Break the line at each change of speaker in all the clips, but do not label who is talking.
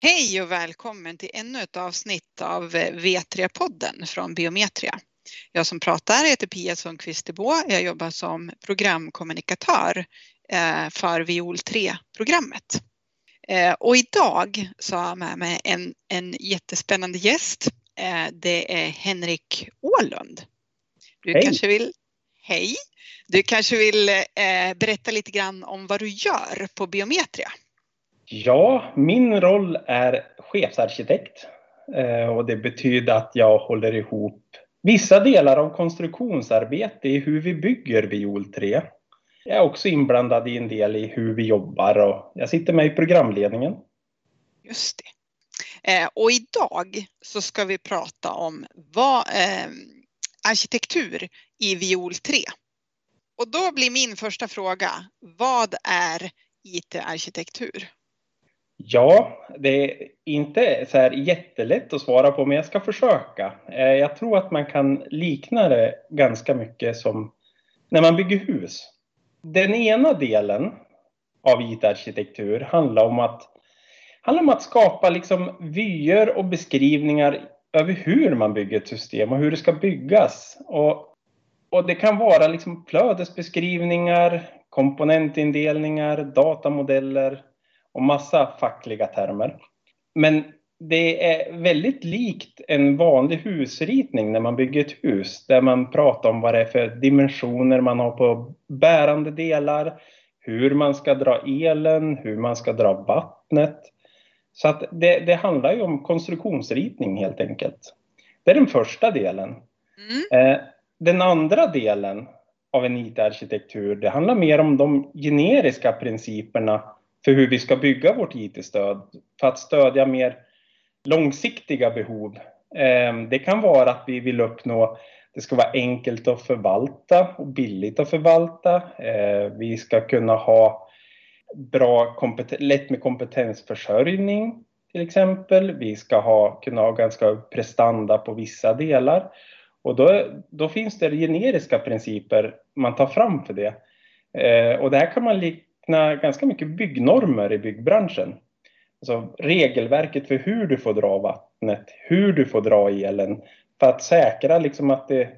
Hej och välkommen till ännu ett avsnitt av V3-podden från Biometria. Jag som pratar heter Pia Sundqvist Jag jobbar som programkommunikatör eh, för Viol 3-programmet. Eh, och idag så har jag med mig en, en jättespännande gäst. Eh, det är Henrik Ålund. Du
hej.
kanske vill, hej, du kanske vill berätta lite grann om vad du gör på Biometria?
Ja, min roll är chefsarkitekt eh, och det betyder att jag håller ihop vissa delar av konstruktionsarbete i hur vi bygger Viol 3. Jag är också inblandad i en del i hur vi jobbar och jag sitter med i programledningen.
Just det. Eh, och idag så ska vi prata om vad, eh, arkitektur i Viol 3. Och då blir min första fråga, vad är IT-arkitektur?
Ja, det är inte så här jättelätt att svara på, men jag ska försöka. Eh, jag tror att man kan likna det ganska mycket som när man bygger hus. Den ena delen av IT-arkitektur handlar om att, handlar om att skapa liksom vyer och beskrivningar över hur man bygger ett system och hur det ska byggas. Och, och det kan vara liksom flödesbeskrivningar, komponentindelningar, datamodeller, och massa fackliga termer. Men det är väldigt likt en vanlig husritning när man bygger ett hus där man pratar om vad det är för dimensioner man har på bärande delar, hur man ska dra elen, hur man ska dra vattnet. Så att det, det handlar ju om konstruktionsritning helt enkelt. Det är den första delen. Mm. Eh, den andra delen av en IT-arkitektur, det handlar mer om de generiska principerna för hur vi ska bygga vårt IT-stöd för att stödja mer långsiktiga behov. Eh, det kan vara att vi vill uppnå det ska vara enkelt att förvalta och billigt att förvalta. Eh, vi ska kunna ha bra lätt med kompetensförsörjning till exempel. Vi ska ha, kunna ha ganska prestanda på vissa delar. Och då, då finns det generiska principer man tar fram för det. Eh, och det här kan man teckna ganska mycket byggnormer i byggbranschen. Alltså regelverket för hur du får dra vattnet, hur du får dra elen för att säkra liksom att det,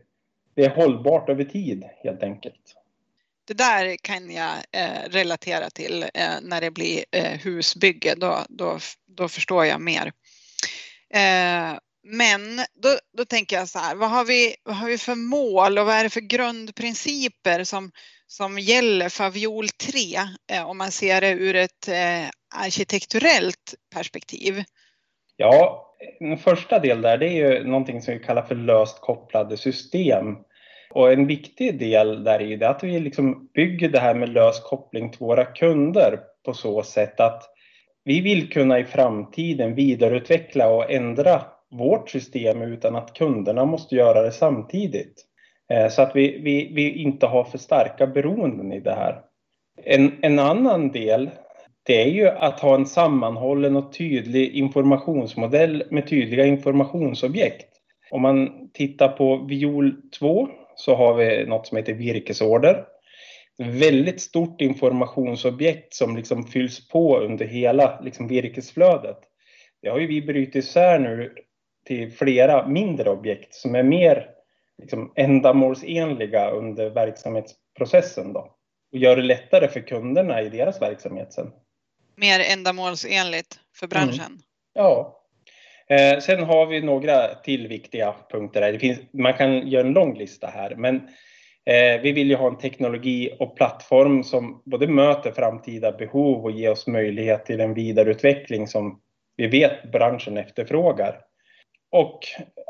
det är hållbart över tid helt enkelt.
Det där kan jag eh, relatera till eh, när det blir eh, husbygge. Då, då, då förstår jag mer. Eh, men då, då tänker jag så här, vad har, vi, vad har vi för mål och vad är det för grundprinciper som, som gäller för viol 3 eh, om man ser det ur ett eh, arkitekturellt perspektiv?
Ja, en första del där det är ju någonting som vi kallar för löst kopplade system. Och en viktig del där är att vi liksom bygger det här med lös koppling till våra kunder på så sätt att vi vill kunna i framtiden vidareutveckla och ändra vårt system utan att kunderna måste göra det samtidigt. Eh, så att vi, vi, vi inte har för starka beroenden i det här. En, en annan del det är ju att ha en sammanhållen och tydlig informationsmodell med tydliga informationsobjekt. Om man tittar på viol 2 så har vi något som heter virkesorder. Väldigt stort informationsobjekt som liksom fylls på under hela liksom virkesflödet. Det har ju vi brutit isär nu till flera mindre objekt som är mer liksom, ändamålsenliga under verksamhetsprocessen då, och gör det lättare för kunderna i deras verksamhet sen.
Mer ändamålsenligt för mm. branschen? Mm.
Ja. Eh, sen har vi några till viktiga punkter. Här. Det finns, man kan göra en lång lista här, men eh, vi vill ju ha en teknologi och plattform som både möter framtida behov och ger oss möjlighet till en vidareutveckling som vi vet branschen efterfrågar. Och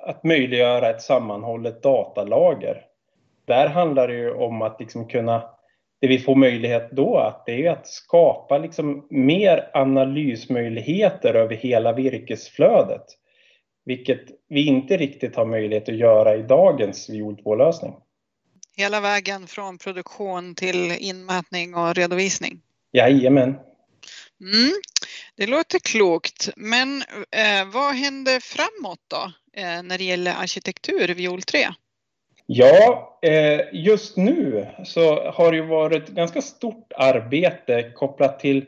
att möjliggöra ett sammanhållet datalager. Där handlar det ju om att liksom kunna, det vi får möjlighet då, att det är att skapa liksom mer analysmöjligheter över hela virkesflödet. Vilket vi inte riktigt har möjlighet att göra i dagens viol 2-lösning.
Hela vägen från produktion till inmätning och redovisning?
Jajamän.
Mm. Det låter klokt, men eh, vad händer framåt då eh, när det gäller arkitektur viol 3?
Ja, eh, just nu så har det varit ganska stort arbete kopplat till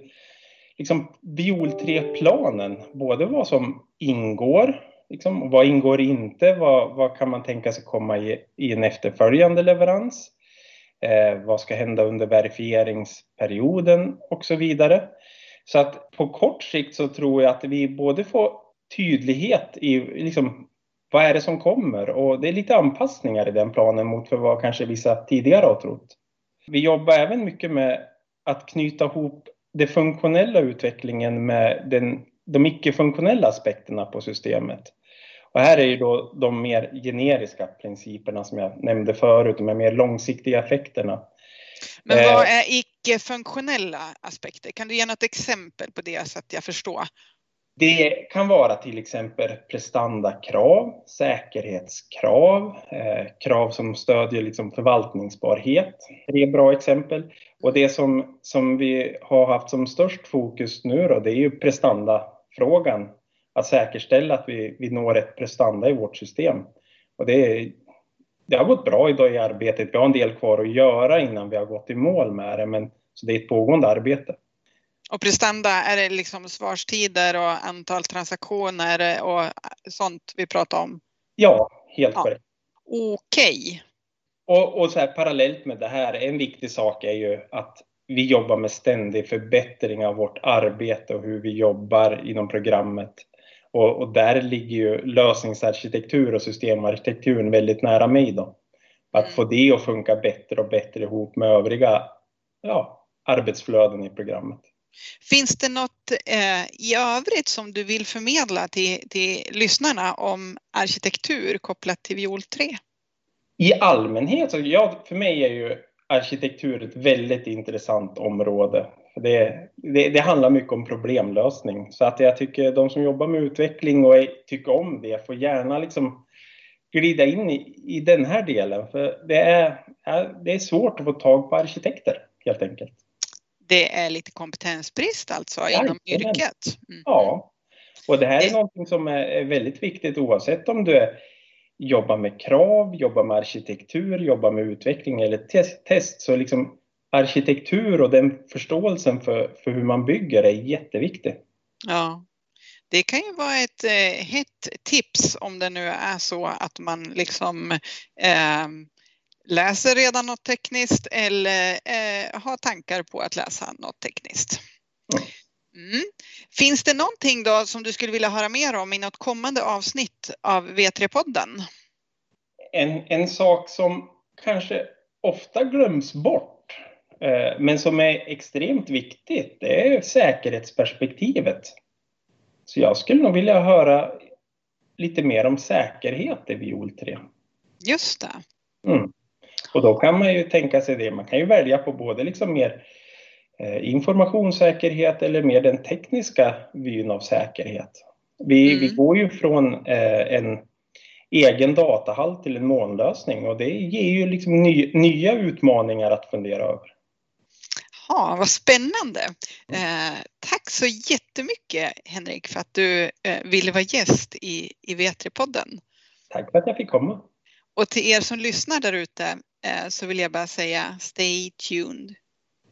liksom viol 3-planen, både vad som ingår, liksom, vad ingår inte, vad, vad kan man tänka sig komma i, i en efterföljande leverans, eh, vad ska hända under verifieringsperioden och så vidare. Så att på kort sikt så tror jag att vi både får tydlighet i liksom, vad är det som kommer och det är lite anpassningar i den planen mot för vad kanske vissa tidigare har trott. Vi jobbar även mycket med att knyta ihop den funktionella utvecklingen med den, de icke-funktionella aspekterna på systemet. Och här är ju då de mer generiska principerna som jag nämnde förut, de mer långsiktiga effekterna.
Men vad eh, är icke-funktionella aspekter? Kan du ge något exempel på det så att jag förstår?
Det kan vara till exempel prestandakrav, säkerhetskrav, eh, krav som stödjer liksom förvaltningsbarhet. Det är bra exempel. Och det som, som vi har haft som störst fokus nu då, det är ju prestandafrågan. Att säkerställa att vi, vi når rätt prestanda i vårt system. Och det, det har gått bra idag i arbetet. Vi har en del kvar att göra innan vi har gått i mål med det, men så det är ett pågående arbete.
Och prestanda, är det liksom svarstider och antal transaktioner och sånt vi pratar om?
Ja, helt ja. korrekt.
Okej.
Okay. Och, och så här, parallellt med det här, en viktig sak är ju att vi jobbar med ständig förbättring av vårt arbete och hur vi jobbar inom programmet. Och, och där ligger ju lösningsarkitektur och systemarkitekturen väldigt nära mig då. Att mm. få det att funka bättre och bättre ihop med övriga ja, arbetsflöden i programmet.
Finns det något eh, i övrigt som du vill förmedla till, till lyssnarna om arkitektur kopplat till Viol 3?
I allmänhet, så ja, för mig är ju arkitektur ett väldigt intressant område. Det, det, det, handlar mycket om problemlösning. Så att jag tycker de som jobbar med utveckling och är, tycker om det får gärna liksom glida in i, i den här delen. För det är, det är svårt att få tag på arkitekter helt enkelt
det är lite kompetensbrist alltså ja, inom yrket.
Mm. Ja, och det här är det... någonting som är väldigt viktigt oavsett om du jobbar med krav, jobbar med arkitektur, jobbar med utveckling eller test. Så liksom arkitektur och den förståelsen för, för hur man bygger är jätteviktig.
Ja, det kan ju vara ett eh, hett tips om det nu är så att man liksom eh, läser redan något tekniskt eller eh, har tankar på att läsa något tekniskt. Mm. Finns det någonting då som du skulle vilja höra mer om i något kommande avsnitt av V3-podden?
En, en sak som kanske ofta glöms bort men som är extremt viktigt, det är säkerhetsperspektivet. Så jag skulle nog vilja höra lite mer om säkerhet i Viol 3.
Just det.
Mm. Och då kan man ju tänka sig det. Man kan ju välja på både liksom mer eh, informationssäkerhet eller mer den tekniska vyn av säkerhet. Vi, mm. vi går ju från eh, en egen datahall till en molnlösning och det ger ju liksom ny, nya utmaningar att fundera över.
Ja, vad spännande! Eh, tack så jättemycket Henrik för att du eh, ville vara gäst i, i V3-podden.
Tack för att jag fick komma.
Och till er som lyssnar där ute eh, så vill jag bara säga stay tuned.